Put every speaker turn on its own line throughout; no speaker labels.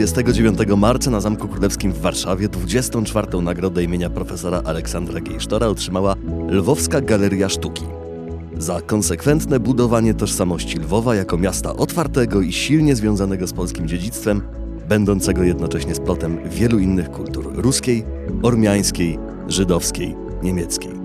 29 marca na Zamku Królewskim w Warszawie 24. nagrodę imienia profesora Aleksandra Gejsztora otrzymała Lwowska Galeria Sztuki. Za konsekwentne budowanie tożsamości Lwowa jako miasta otwartego i silnie związanego z polskim dziedzictwem, będącego jednocześnie splotem wielu innych kultur ruskiej, ormiańskiej, żydowskiej, niemieckiej.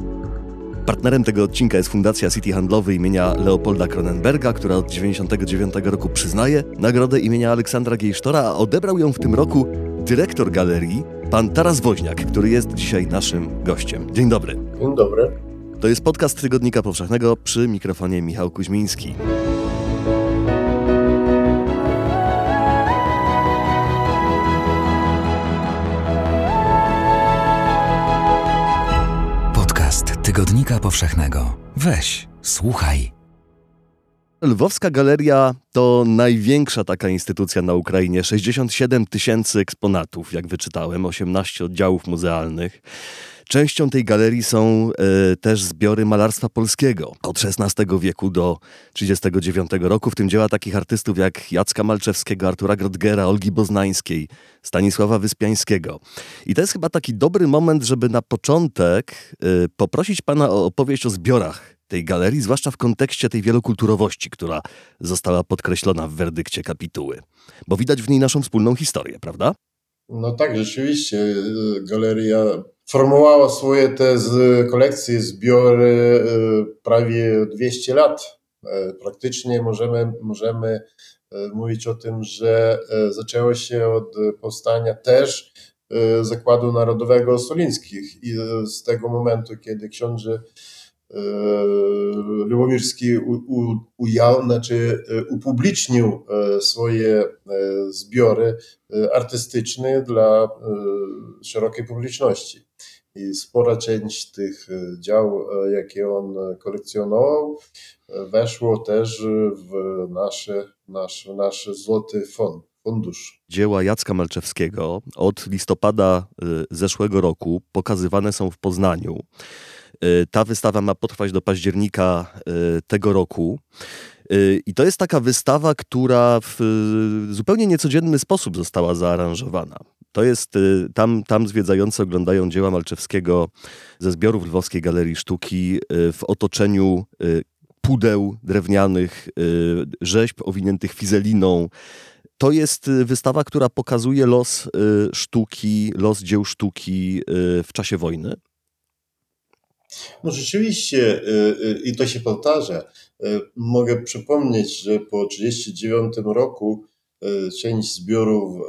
Partnerem tego odcinka jest Fundacja City Handlowy imienia Leopolda Kronenberga, która od 1999 roku przyznaje nagrodę imienia Aleksandra Gejsztora, a odebrał ją w tym roku dyrektor galerii, pan Taras Woźniak, który jest dzisiaj naszym gościem. Dzień dobry.
Dzień dobry.
To jest podcast Tygodnika Powszechnego przy mikrofonie Michał Kuźmiński.
Tygodnika Powszechnego. Weź, słuchaj.
Lwowska Galeria to największa taka instytucja na Ukrainie. 67 tysięcy eksponatów, jak wyczytałem, 18 oddziałów muzealnych. Częścią tej galerii są e, też zbiory malarstwa polskiego od XVI wieku do 1939 roku, w tym dzieła takich artystów jak Jacka Malczewskiego, Artura Grodgera, Olgi Boznańskiej, Stanisława Wyspiańskiego. I to jest chyba taki dobry moment, żeby na początek e, poprosić pana o opowieść o zbiorach tej galerii, zwłaszcza w kontekście tej wielokulturowości, która została podkreślona w werdykcie kapituły. Bo widać w niej naszą wspólną historię, prawda?
No tak, rzeczywiście. E, galeria formułowała swoje te z kolekcje, zbiory e, prawie 200 lat. E, praktycznie możemy, możemy e, mówić o tym, że zaczęło się od powstania też Zakładu Narodowego Solińskich i z tego momentu, kiedy książę Lubomirski ujął, znaczy upublicznił swoje zbiory artystyczne dla szerokiej publiczności i spora część tych e, dział, e, jakie on kolekcjonował, e, weszło też w nasze, nasz, nasz złoty fond. Fundusz.
Dzieła Jacka Malczewskiego od listopada zeszłego roku pokazywane są w Poznaniu. Ta wystawa ma potrwać do października tego roku. I to jest taka wystawa, która w zupełnie niecodzienny sposób została zaaranżowana. To jest, y, tam, tam zwiedzający oglądają dzieła Malczewskiego ze zbiorów Lwowskiej Galerii Sztuki y, w otoczeniu y, pudeł drewnianych, rzeźb owiniętych fizeliną. To jest wystawa, która pokazuje los sztuki, los dzieł sztuki w czasie wojny.
No rzeczywiście, i to się powtarza. Mogę przypomnieć, że po 1939 roku część zbiorów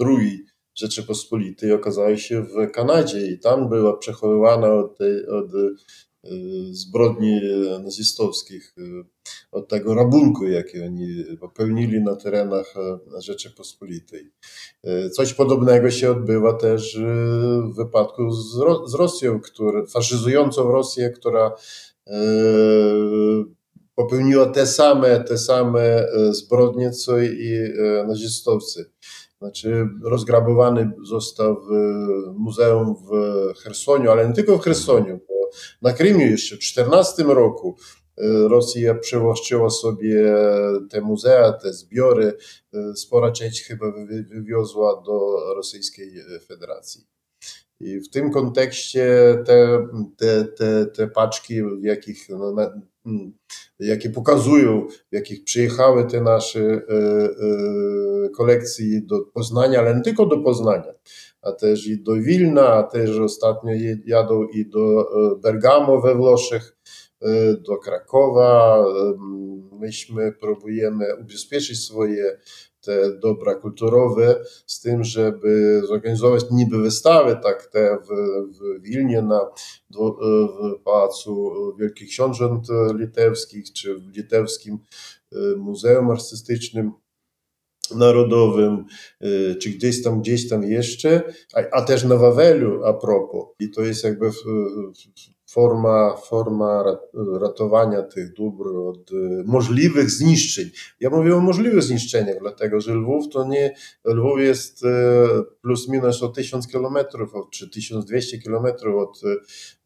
II Rzeczypospolitej okazała się w Kanadzie i tam była przechowywana od, od y, zbrodni nazistowskich, y, od tego rabunku, jaki oni popełnili na terenach Rzeczypospolitej. Coś podobnego się odbywa też y, w wypadku z, z Rosją, który, faszyzującą Rosję, która popełniła te same, te same zbrodnie, co i nazistowcy. Znaczy, rozgrabowany został w muzeum w Chersoniu, ale nie tylko w Chersoniu, na Krymie jeszcze w 14 roku e, Rosja przywłaszczyła sobie te muzea, te zbiory. E, spora część chyba wywiozła do Rosyjskiej Federacji. I w tym kontekście te, te, te, te paczki, w jakich no, Mm, jakie pokazują, w jakich przyjechały te nasze e, e, kolekcje do Poznania, ale nie tylko do Poznania, a też i do Wilna, a też ostatnio jadą i do e, Bergamo we Włoszech, do Krakowa. Myśmy próbujemy ubezpieczyć swoje te dobra kulturowe, z tym, żeby zorganizować niby wystawy, tak te w, w Wilnie na w Pałacu Wielkich Książąt Litewskich, czy w Litewskim e, Muzeum Artystycznym Narodowym, e, czy gdzieś tam, gdzieś tam jeszcze, a, a też na Wawelu a propos. I to jest jakby w, w, forma, forma ratowania tych dóbr od y, możliwych zniszczeń. Ja mówię o możliwych zniszczeniach, dlatego że Lwów to nie, Lwów jest y, plus minus o 1000 kilometrów czy 1200 kilometrów od,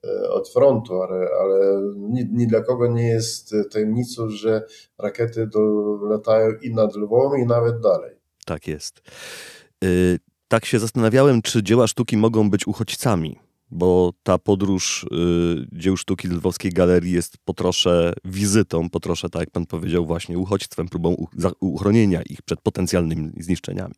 y, od frontu, ale, ale ni, ni, dla kogo nie jest tajemnicą, że rakiety dolatają i nad Lwowem i nawet dalej.
Tak jest. Tak się zastanawiałem, czy dzieła sztuki mogą być uchodźcami, bo ta podróż y, dzieł sztuki Lwowskiej Galerii jest po trosze wizytą, po trosze, tak jak pan powiedział, właśnie uchodźstwem, próbą uchronienia ich przed potencjalnymi zniszczeniami.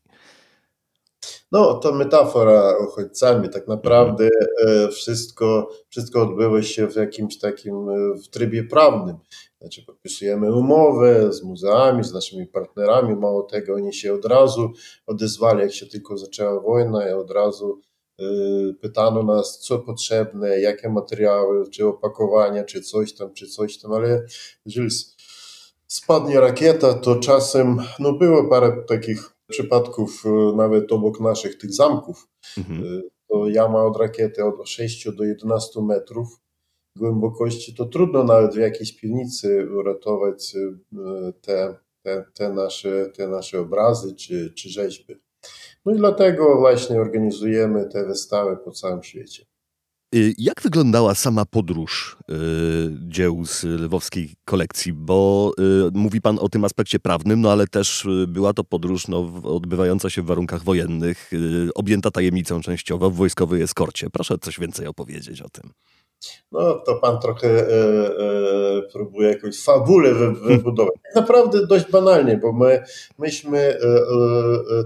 No, to metafora uchodźcami. Tak naprawdę e, wszystko, wszystko odbyło się w jakimś takim e, w trybie prawnym. Znaczy podpisujemy umowę z muzeami, z naszymi partnerami. Mało tego, oni się od razu odezwali, jak się tylko zaczęła wojna i od razu pytano nas, co potrzebne, jakie materiały, czy opakowania, czy coś tam, czy coś tam, ale jeżeli spadnie rakieta, to czasem, no było parę takich przypadków e, nawet obok naszych tych zamków, mhm. E, to jama od rakiety od 6 do 11 metrów głębokości, to trudno nawet w jakiejś piwnicy uratować te, te, te, nasze, te nasze obrazy czy, czy rzeźby. No i dlatego właśnie organizujemy te wystawy po całym świecie.
Y, jak wyglądała sama podróż y, dzieł z lwowskiej kolekcji? Bo y, mówi pan o tym aspekcie prawnym, no ale też była to podróż no, odbywająca się w warunkach wojennych, objęta tajemnicą częściowo w wojskowej eskorcie. Proszę coś więcej opowiedzieć o tym.
No to pan trochę e, e, próbuje jakąś fabulę wybudować. Tak naprawdę dość banalnie, bo my, myśmy e,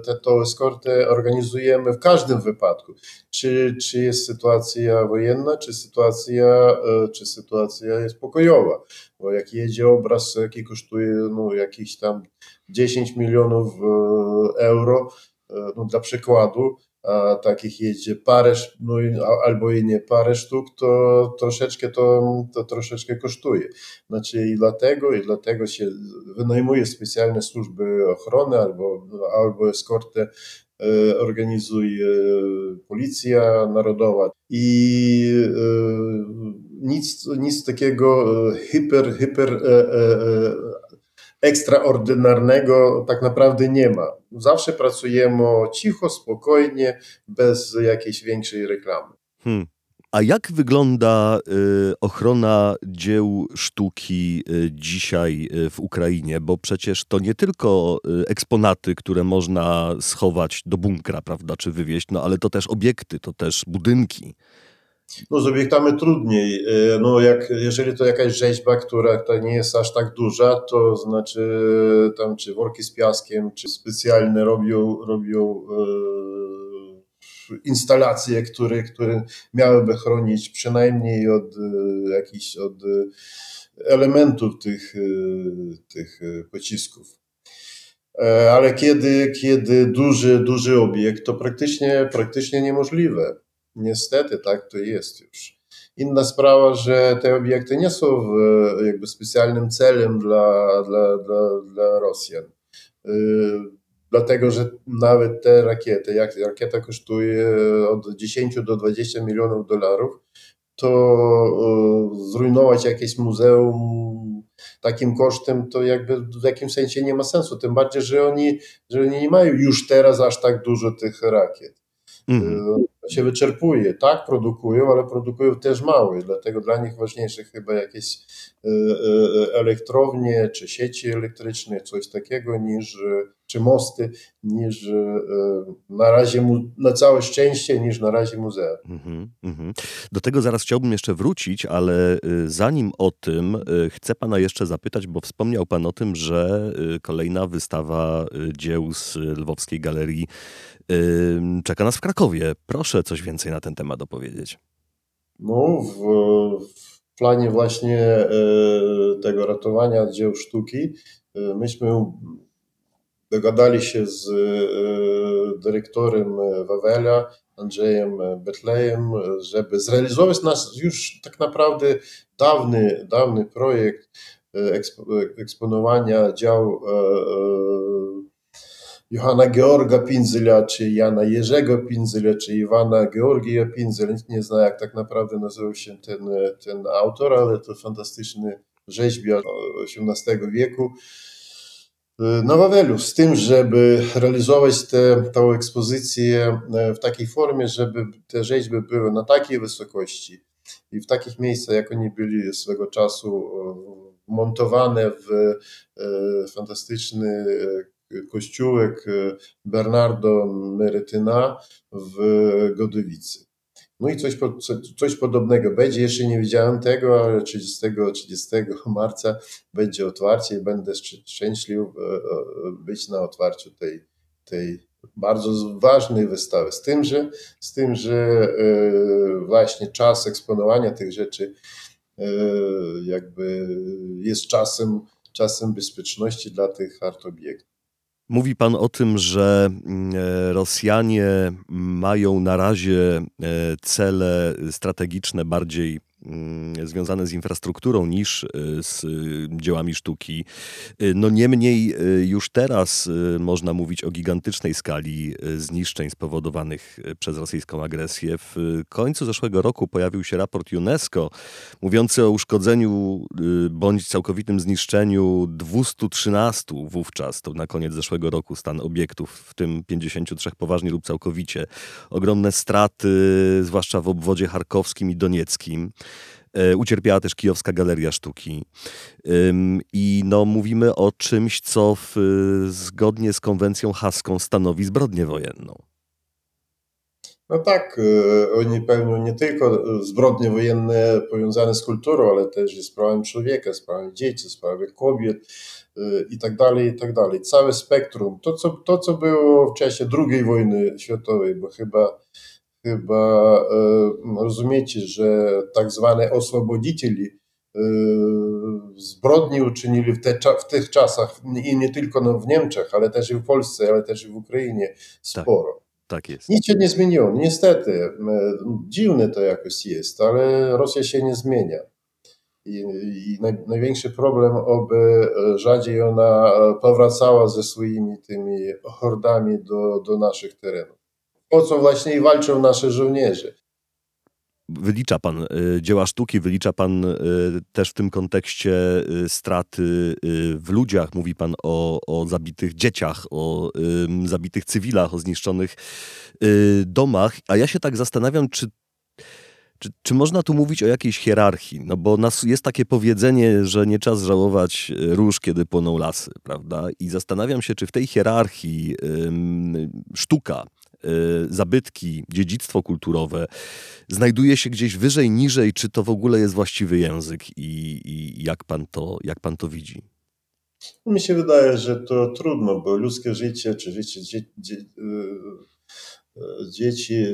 e, tą eskortę organizujemy w każdym wypadku. Czy, czy jest sytuacja wojenna, czy sytuacja, e, czy sytuacja jest pokojowa. Bo jak jedzie obraz, jaki kosztuje no, jakieś tam 10 milionów e, euro, no, dla przykładu, a takich jedzie parę, no, albo i nie parę sztuk, to troszeczkę to, to troszeczkę kosztuje. Znaczy i dlatego, i dlatego się wynajmuje specjalne służby ochrony albo, albo eskortę e, organizuje Policja Narodowa i e, nic, nic takiego e, hyper, hyper ekstraordynarnego tak naprawdę nie ma. Zawsze pracujemy cicho, spokojnie, bez jakiejś większej reklamy. Hmm.
A jak wygląda y, ochrona dzieł sztuki y, dzisiaj y, w Ukrainie? Bo przecież to nie tylko y, eksponaty, które można schować do bunkra, prawda, czy wywieźć, no ale to też obiekty, to też budynki.
No z obiektami trudniej. E, no jak, jeżeli to jakaś rzeźba, która, która nie jest aż tak duża, to znaczy tam czy worki z piaskiem, czy specjalne robią, robią e, instalacje, które, które miałyby chronić przynajmniej od e, jakichś od elementów tych, e, tych pocisków. E, ale kiedy, kiedy duży, duży obiekt, to praktycznie, praktycznie niemożliwe. Niestety tak to jest już. Inna sprawa, że te obiekty nie są jakby specjalnym celem dla, dla, dla, dla Rosjan. Y, dlatego, że nawet te rakiety, jak rakieta kosztuje od 10 do 20 milionów dolarów, to zrujnować jakieś muzeum takim kosztem, to jakby w jakimś sensie nie ma sensu. Tym bardziej, że oni, że oni nie mają już teraz aż tak dużo tych rakiet. Mm się wyczerpuje. Tak, produkują, ale produkują też mało dlatego dla nich ważniejsze chyba jakieś e, e, elektrownie, czy sieci elektryczne, coś takiego, niż, czy mosty, niż na razie, na całe szczęście, niż na razie muzea. Mm -hmm.
Do tego zaraz chciałbym jeszcze wrócić, ale zanim o tym, chcę pana jeszcze zapytać, bo wspomniał pan o tym, że kolejna wystawa dzieł z Lwowskiej Galerii czeka nas w Krakowie. Proszę coś więcej na ten temat opowiedzieć.
No, w, w planie właśnie e, tego ratowania dzieł sztuki e, myśmy dogadali się z e, dyrektorem Wawela, Andrzejem Betlejem, żeby zrealizować nasz już tak naprawdę dawny, dawny projekt eksponowania dział Johana Georga Pinzyla, czy Jana Jerzego Pinzyla, czy Iwana Georgija Pinzyla. Nikt nie zna, jak tak naprawdę nazywał się ten, ten autor, ale to fantastyczny rzeźbiarz XVIII wieku na Wawelu, z tym, żeby realizować tę ekspozycję w takiej formie, żeby te rzeźby były na takiej wysokości i w takich miejscach, jak oni byli swego czasu montowane w fantastyczny kościółek Bernardo Merytyna w Godowicy. No i coś, coś podobnego będzie. Jeszcze nie widziałem tego, ale 30, 30 marca będzie otwarcie i będę szczęśliwy być na otwarciu tej, tej bardzo ważnej wystawy. Z tym, że, z tym, że właśnie czas eksponowania tych rzeczy jakby jest czasem, czasem bezpieczności dla tych art obiektów.
Mówi Pan o tym, że mm, e, Rosjanie mają na razie e, cele strategiczne bardziej związane z infrastrukturą niż y, z y, dziełami sztuki. Y, no niemniej już teraz można mówić o gigantycznej skali zniszczeń spowodowanych przez rosyjską agresję. W końcu zeszłego roku pojawił się raport UNESCO mówiący o uszkodzeniu bądź całkowitym zniszczeniu 213 wówczas, to na koniec zeszłego roku stan obiektów, w tym 53 poważnie lub całkowicie. Ogromne straty, zwłaszcza w obwodzie charkowskim i donieckim. E, ucierpiała też Kijowska Galeria Sztuki. I no, mówimy o czymś, co w, zgodnie z konwencją haską stanowi zbrodnię wojenną.
No tak, e, oni pełnią nie tylko zbrodnie wojenne powiązane z kulturą, ale też z prawami człowieka, z prawami dzieci, z prawami kobiet e, i tak dalej, i tak dalej. Całe spektrum. To co, to, co było w czasie II wojny światowej, bo chyba chyba e, rozumiecie, że tak zwane oswobodzicieli e, zbrodni uczynili w, te, w tych czasach i nie tylko no, w Niemczech, ale też i w Polsce, ale też i w Ukrainie sporo. Tak,
tak jest.
Nic się nie zmieniło. Niestety, e, dziwne to jakoś jest, ale Rosja się nie zmienia. I, i naj, największy problem, oby rzadziej ona powracała ze swoimi tymi hordami do, do naszych terenów po co właśnie i walczą nasze żołnierze.
Wylicza pan y, dzieła sztuki, wylicza pan y, też w tym kontekście y, straty w ludziach. Mówi pan o, o zabitych dzieciach, o zabitych cywilach, o zniszczonych domach. A ja się tak zastanawiam, czy czy, czy, można tu mówić o jakiejś hierarchii? No bo nas, jest takie powiedzenie, że nie czas żałować róż, kiedy płoną lasy, prawda? I zastanawiam się, czy w tej hierarchii ym, sztuka, zabytki, dziedzictwo kulturowe znajduje się gdzieś wyżej, niżej, czy to w ogóle jest właściwy język i, i jak, pan to, jak pan to widzi?
Mi się wydaje, że to trudno, bo ludzkie życie, czy życie dzie, dzie, y, y, dzieci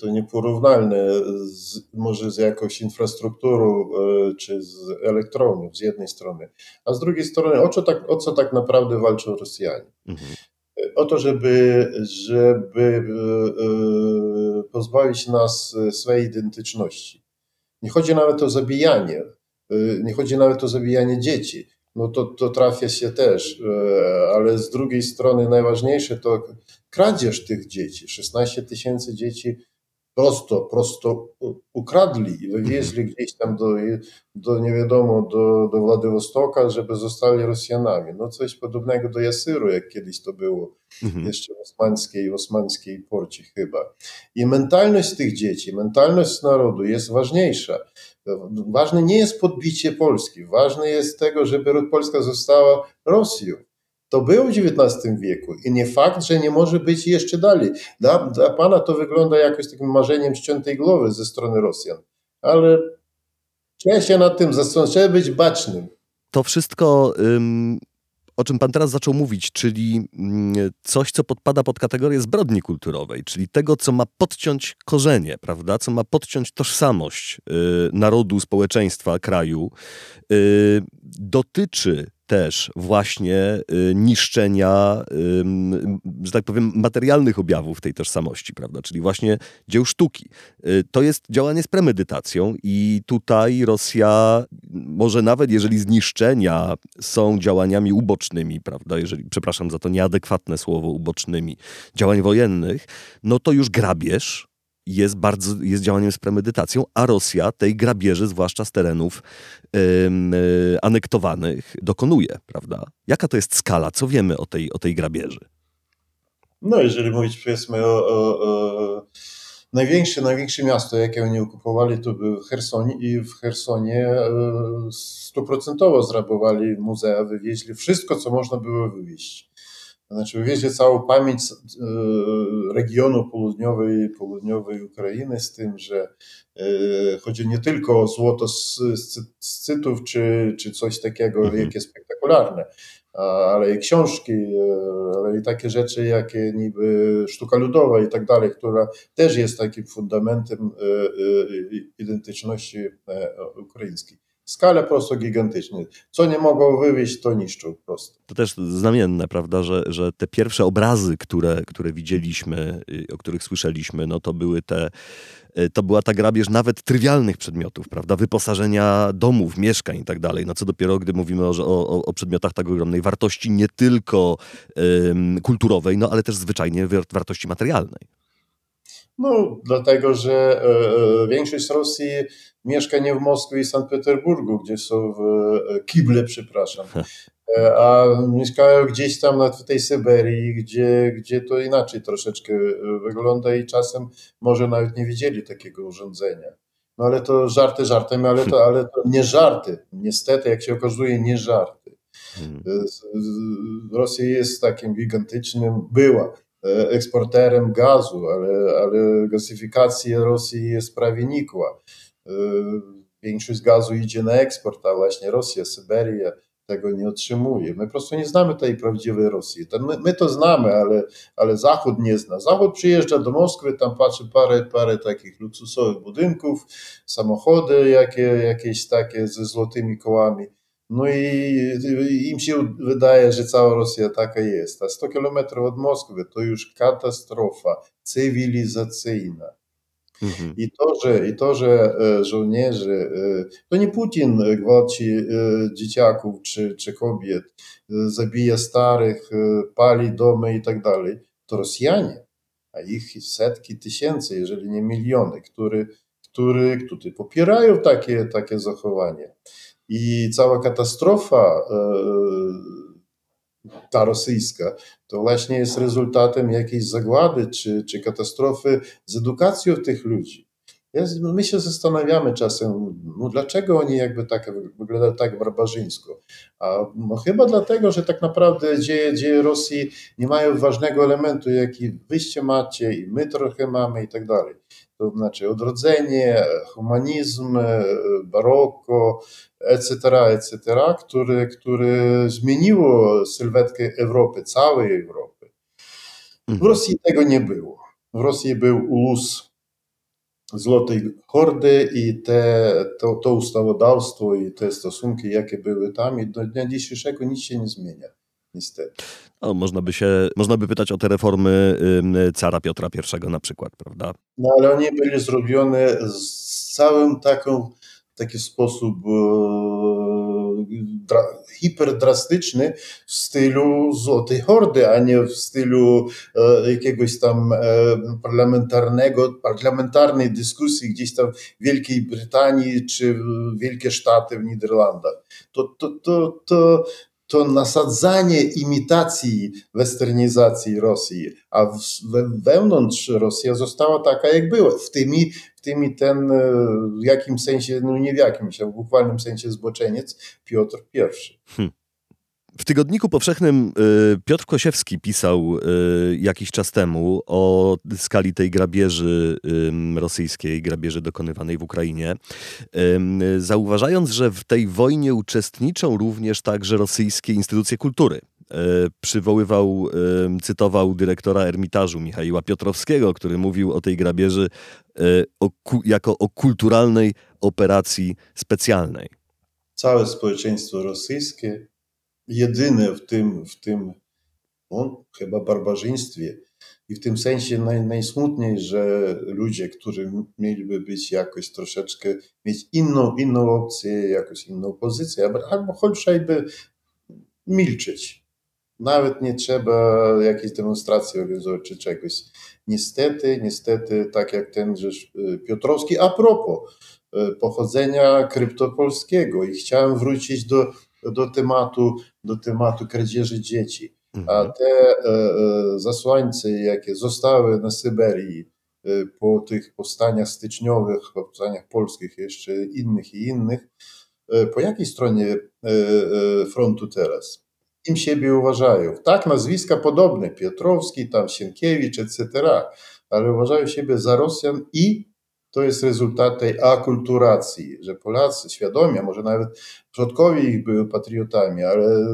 to nieporównalne z, może z jakąś infrastrukturą czy z elektronią z jednej strony, a z drugiej strony o co tak, o co tak naprawdę walczą Rosjanie. Mhm o to, żeby, żeby e, e, pozbawić nas swojej identyczności. Nie chodzi nawet o zabijanie, e, nie chodzi nawet o zabijanie dzieci. No to, to trafia się też, ale z drugiej strony najważniejsze to kradzież tych dzieci. 16 tysięcy dzieci prosto, prosto ukradli i wywieźli mhm. gdzieś tam do, do nie wiadomo, do, do Władywostoka, żeby zostali Rosjanami. No coś podobnego do Jasyru, jak kiedyś to było, mhm. jeszcze w osmańskiej, w osmańskiej porcie chyba. I mentalność tych dzieci, mentalność narodu jest ważniejsza. Ważne nie jest podbicie Polski, ważne jest tego, żeby Polska została Rosją. To było w XIX wieku i nie fakt, że nie może być jeszcze dalej. Dla, dla pana to wygląda jakoś takim marzeniem ściętej głowy ze strony Rosjan, ale trzeba się nad tym zastanowić, trzeba być bacznym.
To wszystko, o czym pan teraz zaczął mówić, czyli mm, coś, co podpada pod kategorię zbrodni kulturowej, czyli tego, co ma podciąć korzenie, prawda, co ma podciąć tożsamość y, narodu, społeczeństwa, kraju, y, dotyczy też właśnie y, niszczenia, że tak powiem, materialnych objawów tej tożsamości, prawda? Czyli właśnie dzieł sztuki. Y, to jest działanie z premedytacją i tutaj Rosja, może nawet jeżeli zniszczenia są działaniami ubocznymi, prawda? Jeżeli, przepraszam za to nieadekwatne słowo, ubocznymi działań wojennych, no to już grabież jest bardzo, jest działaniem z premedytacją, a Rosja tej grabieży, zwłaszcza z terenów yy, anektowanych, dokonuje, prawda? Jaka to jest skala? Co wiemy o tej, o tej grabieży?
No, jeżeli mówić powiedzmy o, o, o największe, największe miasto, jakie oni okupowali, to był Herson i w Hersonie e, stuprocentowo zrabowali muzea, wywieźli wszystko, co można było wywieźć. Znaczy wywiezie całą pamięć regionu południowej, południowej Ukrainy z tym, że chodzi nie tylko o złoto z, z cytów czy, czy coś takiego mhm. wielkie, spektakularne, ale i książki, ale i takie rzeczy, jakie niby sztuka ludowa i tak dalej, która też jest takim fundamentem identyczności ukraińskiej skale prosto gigantyczne. Co nie mogą wywieźć, to niszczą po prostu.
To też znamienne, prawda, że, że te pierwsze obrazy, które, które widzieliśmy, o których słyszeliśmy, no to były te y, to była ta grabież nawet trywialnych przedmiotów, prawda? Wyposażenia domów, mieszkań i tak dalej. No co dopiero, gdy mówimy o, o, o przedmiotach tak ogromnej wartości, nie tylko um, kulturowej, no ale też zwyczajnie wartości materialnej.
No, dlatego, że e, e, większość Rosji mieszka nie w Moskwie i Sankt Petersburgu, gdzie są w e, kible, przepraszam, a mieszkają gdzieś tam na tej Syberii, gdzie, gdzie to inaczej troszeczkę wygląda i czasem może nawet nie widzieli takiego urządzenia. No ale to żarty żartem, ale to, ale to nie żarty. Niestety, jak się okazuje, nie żarty. Hmm. Rosja jest takim gigantycznym, była eksporterem gazu, ale, ale gazyfikacja Rosji jest prawie nikła. E, większość gazu idzie na eksport, a właśnie Rosja, Syberia tego nie otrzymuje. My po prostu nie znamy tej prawdziwej Rosji. My, my, to znamy, ale, ale Zachód nie zna. Zachód przyjeżdża do Moskwy, tam patrzy parę, parę takich luksusowych budynków, samochody jakie, jakieś takie ze złotymi kołami. No i im się wydaje, że cała Rosja taka jest. A 100 kilometrów od Moskwy to już katastrofa cywilizacyjna. Mhm. I, to, że, I to, że e, żołnierze, e, to nie Putin gwałci e, dzieciaków czy, czy kobiet, zabija starych, pali domy i tak dalej, to Rosjanie, a ich setki tysięcy, jeżeli nie miliony, które, które, które popierają takie, takie zachowanie. I cała katastrofa ta rosyjska, to właśnie jest rezultatem jakiejś zagłady czy, czy katastrofy z edukacją tych ludzi. my się zastanawiamy czasem, no dlaczego oni jakby tak wyglądają tak barbarzyńsko. A no chyba dlatego, że tak naprawdę dzieje, dzieje Rosji nie mają ważnego elementu, jaki wyście macie i my trochę mamy i tak dalej to znaczy odrodzenie, humanizm, baroko, etc., etc., który, który zmieniło sylwetkę Europy, całej Europy. W mhm. Rosji tego nie było. W Rosji był ulus Złotej Hordy i te, to, to ustawodawstwo i te stosunki, jakie były tam i do dnia dzisiejszego nic się nie zmienia niestety.
Można, by się, można by pytać o te reformy cara Piotra I na przykład, prawda?
No ale one były zrobione z całym taką, taki sposób e, dra, hiperdrastyczny w stylu Złotej Hordy, a nie w stylu e, jakiegoś tam e, parlamentarnego, parlamentarnej dyskusji gdzieś tam w Wielkiej Brytanii czy Wielkie Sztaty w Niderlandach. To, to, to, to to nasadzanie imitacji westernizacji Rosji, a wewnątrz Rosja została taka, jak była. W tymi, w tymi ten, e, w jakim sensie, no nie w jakimś, a w bukwalnym sensie zboczeniec, Piotr I. Hmm.
W Tygodniku Powszechnym y, Piotr Kosiewski pisał y, jakiś czas temu o skali tej grabieży rosyjskiej, grabieży dokonywanej w Ukrainie, zauważając, że w tej wojnie uczestniczą również także rosyjskie instytucje kultury. Y, przywoływał, cytował dyrektora Ermitażu Michaiła Piotrowskiego, który mówił o tej grabieży jako o kulturalnej operacji specjalnej.
Całe społeczeństwo rosyjskie jedyne w tym, w tym no, chyba barbarzyństwie i w tym sensie naj, najsmutniej, że ludzie, którzy mieliby być jakoś troszeczkę, mieć inną, inną opcję, jakąś inną pozycję, albo chociażby milczeć. Nawet nie trzeba jakiejś demonstracji organizować czy czegoś. Niestety, niestety, tak jak ten rzecz y, Piotrowski, a propos y, pochodzenia kryptopolskiego i chciałem wrócić do do tematu, do tematu kradzieży dzieci. A mhm. te e, e, zasłańce, jakie zostały na Syberii e, po tych powstaniach styczniowych, powstaniach polskich, jeszcze innych i innych, po jakiej stronie frontu teraz? kim siebie uważają. Tak, nazwiska podobne, Piotrowski, tam Sienkiewicz, etc., ale uważają siebie za Rosjan i to jest rezultat tej akulturacji, że Polacy świadomie, może nawet przodkowie ich były patriotami, ale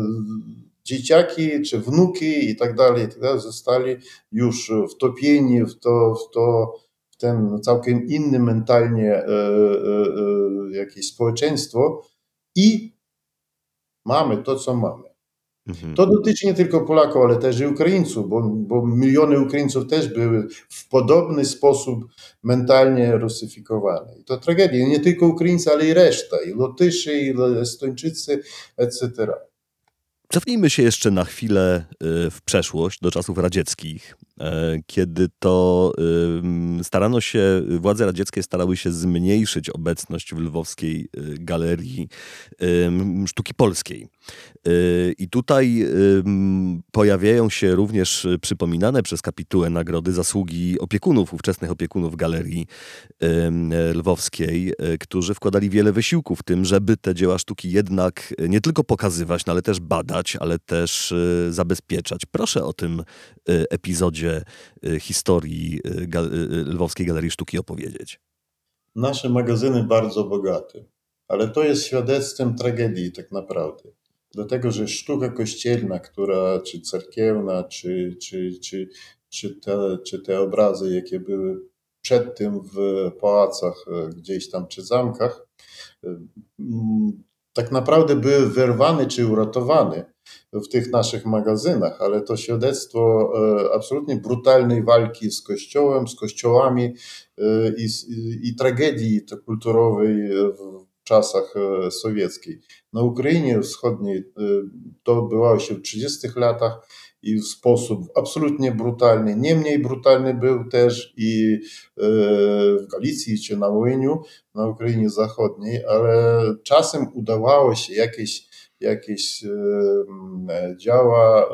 dzieciaki czy wnuki i tak dalej, tak zostali już wtopieni w to, w to w ten całkiem inny mentalnie e, e, e, jakieś społeczeństwo i mamy to, co mamy. Mhm. To dotyczy nie tylko Polaków, ale też i Ukraińców, bo, bo, miliony Ukraińców też były w podobny sposób mentalnie rusyfikowane. I to tragedia. Nie tylko Ukraińcy, ale i reszta, i Lotyszy, i Estończycy, etc.
Cofnijmy się jeszcze na chwilę y, w przeszłość, do czasów radzieckich, kiedy to starano się, władze radzieckie starały się zmniejszyć obecność w lwowskiej y, galerii sztuki polskiej. Y, I tutaj pojawiają się również przypominane przez kapitułę nagrody zasługi opiekunów, ówczesnych opiekunów galerii lwowskiej, którzy wkładali wiele wysiłków w tym, żeby te dzieła sztuki jednak nie tylko pokazywać, no ale też badać ale też y, zabezpieczać. Proszę o tym y, epizodzie y, historii Lwowskiej Galerii Sztuki opowiedzieć.
Nasze magazyny bardzo bogate, ale to jest świadectwem tragedii tak naprawdę. Dlatego, że sztuka kościelna, która, czy cerkiewna, czy, czy, czy, czy, te, czy te obrazy, jakie były przed tym w pałacach gdzieś tam, czy zamkach, tak naprawdę były wyrwane czy uratowane w tych naszych magazynach, ale to świadectwo e, absolutnie brutalnej walki z Kościołem, z kościołami e, i, i, tragedii kulturowej w czasach e, sowieckich. Na Ukrainie Wschodniej to odbywało się w 30 latach i w sposób absolutnie brutalny. Nie mniej brutalny był też i w Galicji czy na Wołyniu, na Ukrainie Zachodniej, ale czasem udawało się jakieś jakieś e, działa e,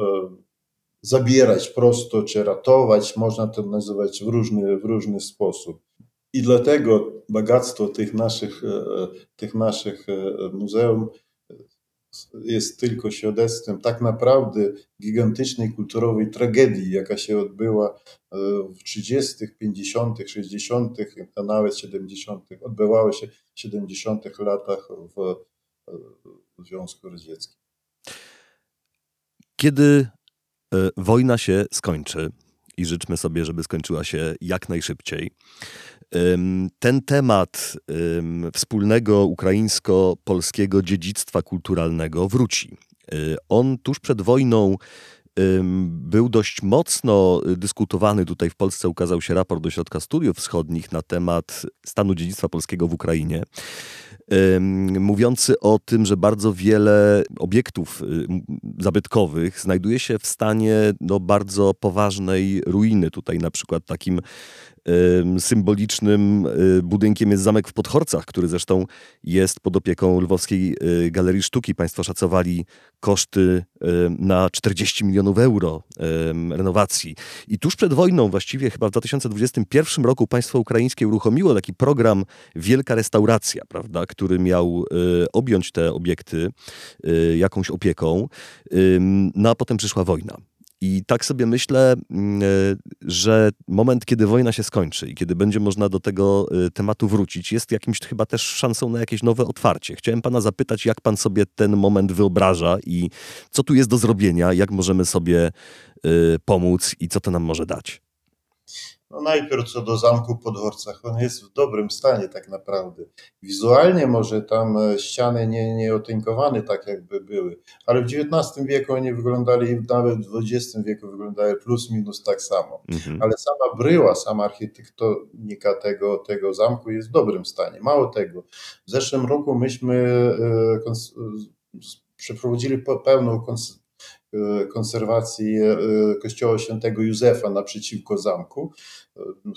zabierać prosto, czy ratować, można to nazywać w różny, w różny sposób. I dlatego bogactwo tych naszych, e, tych naszych muzeum jest tylko świadectwem tak naprawdę gigantycznej kulturowej tragedii, jaka się odbyła w 30., 50., 60., a nawet 70., odbywała się w 70. latach w Związku Radzieckim.
Kiedy e, wojna się skończy, i życzmy sobie, żeby skończyła się jak najszybciej. Ten temat wspólnego ukraińsko-polskiego dziedzictwa kulturalnego wróci. E, on tuż przed wojną był dość mocno dyskutowany. Tutaj w Polsce ukazał się raport do Środka Studiów Wschodnich na temat stanu dziedzictwa polskiego w Ukrainie mówiący o tym, że bardzo wiele obiektów y, zabytkowych znajduje się w stanie no, bardzo poważnej ruiny. Tutaj na przykład takim symbolicznym y, budynkiem jest zamek w Podchorcach, który zresztą jest pod opieką Lwowskiej y, Galerii Sztuki. Państwo szacowali koszty na 40 milionów euro renowacji. I tuż przed wojną, właściwie chyba w 2021 roku, państwo ukraińskie uruchomiło taki program Wielka Restauracja, prawda, który miał y, objąć te obiekty jakąś opieką. No a potem przyszła wojna. I tak sobie myślę, mm, e, że moment, kiedy wojna się skończy i kiedy będzie można do tego e, tematu wrócić, jest jakimś chyba też szansą na jakieś nowe otwarcie. Chciałem pana zapytać, jak pan sobie ten moment wyobraża i co tu jest do zrobienia, jak możemy sobie e, pomóc i co to nam może dać.
No najpierw co do zamku w Podhorcach, on jest w dobrym stanie tak naprawdę. Wizualnie może tam e, ściany nie, nie otynkowane tak jakby były, ale w XIX wieku oni wyglądali, nawet w XX wieku wyglądały plus minus tak samo. Mhm. Ale sama bryła, sama architektonika tego, tego zamku jest w dobrym stanie. Mało tego, w zeszłym roku myśmy e, przeprowadzili pełną konserwacji kościoła świętego Józefa naprzeciwko zamku.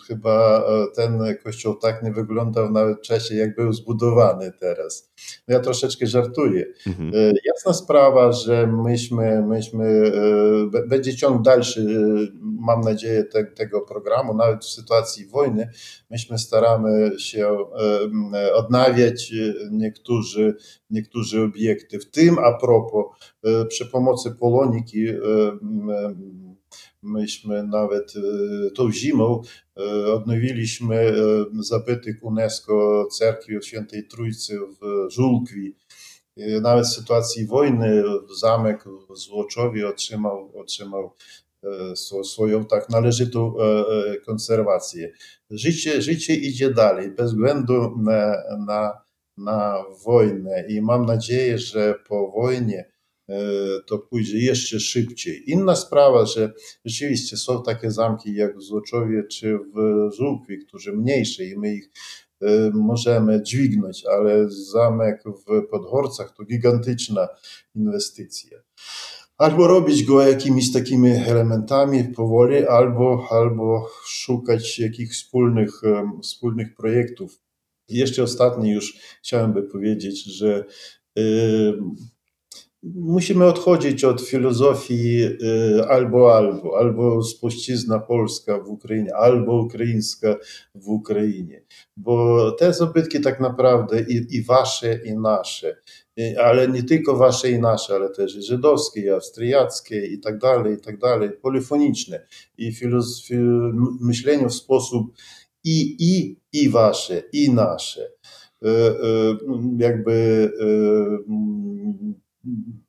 Chyba ten kościół tak nie wyglądał nawet w czasie, jak był zbudowany teraz. No ja troszeczkę żartuję. Mhm. Jasna sprawa, że myśmy, myśmy, będzie ciąg dalszy, mam nadzieję, te, tego programu, nawet w sytuacji wojny, myśmy staramy się odnawiać niektórzy, niektórzy obiekty. W tym a propos, przy pomocy Poloniki myśmy nawet tą zimą odnowiliśmy zabytek UNESCO Cerkwi Świętej Trójcy w Żulkwi. Nawet w sytuacji wojny zamek w Złoczowie otrzymał, otrzymał swoją tak należytą konserwację. Życie, życie idzie dalej, bez względu na, na, na wojnę i mam nadzieję, że po wojnie to pójdzie jeszcze szybciej. Inna sprawa, że rzeczywiście są takie zamki jak w Złoczowie czy w Żółkwi, które mniejsze i my ich możemy dźwignąć, ale zamek w Podhorcach to gigantyczna inwestycja albo robić go jakimiś takimi elementami powoli, albo, albo szukać jakichś wspólnych, wspólnych projektów. Jeszcze ostatni już chciałem by powiedzieć, że musimy odchodzić od filozofii y, albo albo, albo spuścizna polska w Ukrainie, albo ukraińska w Ukrainie, bo te zabytki tak naprawdę i, i wasze, i nasze, ale nie tylko wasze i nasze, ale też i żydowskie, i austriackie, i tak dalej, i tak dalej, polifoniczne. I myślenie w sposób i, i, i wasze, i nasze. Y, y, jakby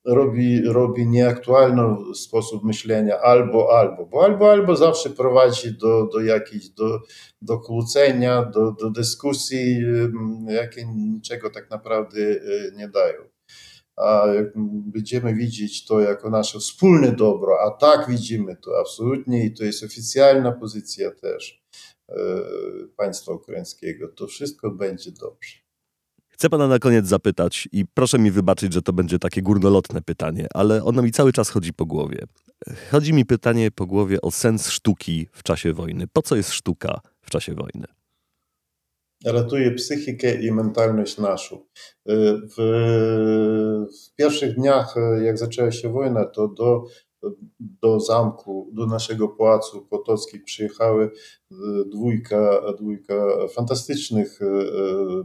robi, robi nieaktualny sposób myślenia albo, albo, bo albo, albo zawsze prowadzi do, do jakiejś, do, do kłócenia, do, do dyskusji, mm, jakie niczego tak naprawdę y, nie dają. A jak będziemy widzieć to jako nasze wspólne dobro, a tak widzimy to absolutnie i to jest oficjalna pozycja też y, państwa ukraińskiego, to wszystko będzie dobrze.
Chcę pana na koniec zapytać i proszę mi wybaczyć, że to będzie takie górnolotne pytanie, ale ono mi cały czas chodzi po głowie. Chodzi mi pytanie po głowie o sens sztuki w czasie wojny. Po co jest sztuka w czasie wojny?
Ratuje psychikę i mentalność naszą. W, w pierwszych dniach, jak zaczęła się wojna, to do do zamku, do naszego pałacu Potockiej przyjechały e, dwójka, dwójka fantastycznych e, e,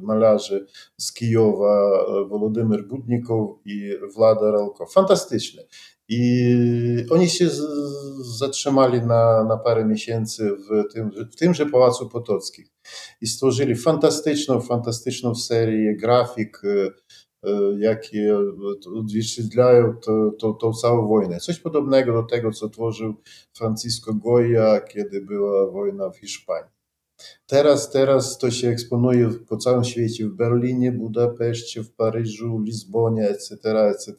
malarzy z Kijowa, Wolodymyr Budnikow i Wlada Ralko. Fantastyczne. I oni się zatrzymali na, na parę miesięcy w, tym, w tymże Pałacu Potockich i stworzyli fantastyczną, fantastyczną serię grafik, jakie odzwierciedlają tą całą wojnę. Coś podobnego do tego, co tworzył Francisco Goya, kiedy była wojna w Hiszpanii. Teraz, teraz to się eksponuje po całym świecie, w Berlinie, Budapeszcie, w Paryżu, Lizbonie, etc., etc.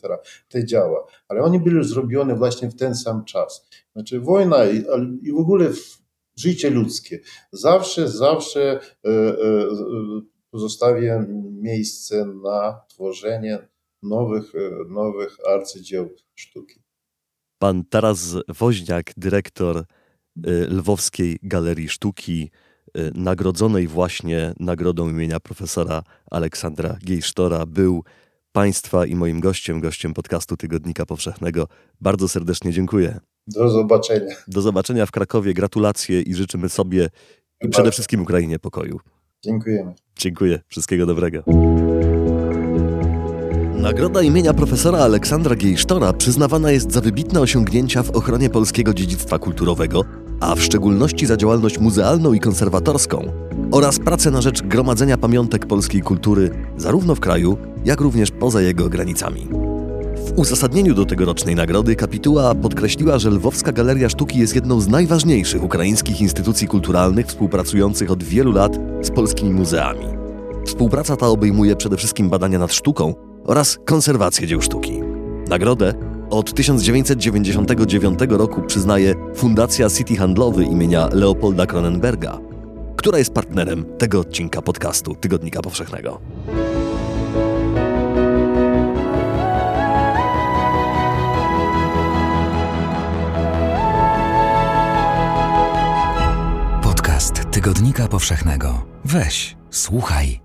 To działa. Ale oni byli zrobione właśnie w ten sam czas. Znaczy wojna i, i w ogóle życie ludzkie zawsze, zawsze e, e, pozostawię miejsce na tworzenie nowych, e, nowych arcydzieł sztuki.
Pan Taras Woźniak, dyrektor e, Lwowskiej Galerii Sztuki, e, nagrodzonej właśnie nagrodą imienia profesora Aleksandra Giejsztora, był Państwa i moim gościem, gościem podcastu Tygodnika Powszechnego. Bardzo serdecznie dziękuję.
Do zobaczenia.
Do zobaczenia w Krakowie. Gratulacje i życzymy sobie i przede wszystkim Ukrainie pokoju.
Dziękujemy.
Dziękuję. Wszystkiego dobrego. Nagroda imienia profesora Aleksandra Giejsztora przyznawana jest za wybitne osiągnięcia w ochronie polskiego dziedzictwa kulturowego, a w szczególności za działalność muzealną i konserwatorską oraz pracę na rzecz gromadzenia pamiątek polskiej kultury zarówno w kraju, jak również poza jego granicami. Uzasadnieniu do tegorocznej nagrody kapituła podkreśliła, że Lwowska Galeria Sztuki jest jedną z najważniejszych ukraińskich instytucji kulturalnych współpracujących od wielu lat z polskimi muzeami. Współpraca ta obejmuje przede wszystkim badania nad sztuką oraz konserwację dzieł sztuki. Nagrodę od 1999 roku przyznaje Fundacja City Handlowy imienia Leopolda Kronenberga, która jest partnerem tego odcinka podcastu Tygodnika Powszechnego.
Tygodnika Powszechnego. Weź, słuchaj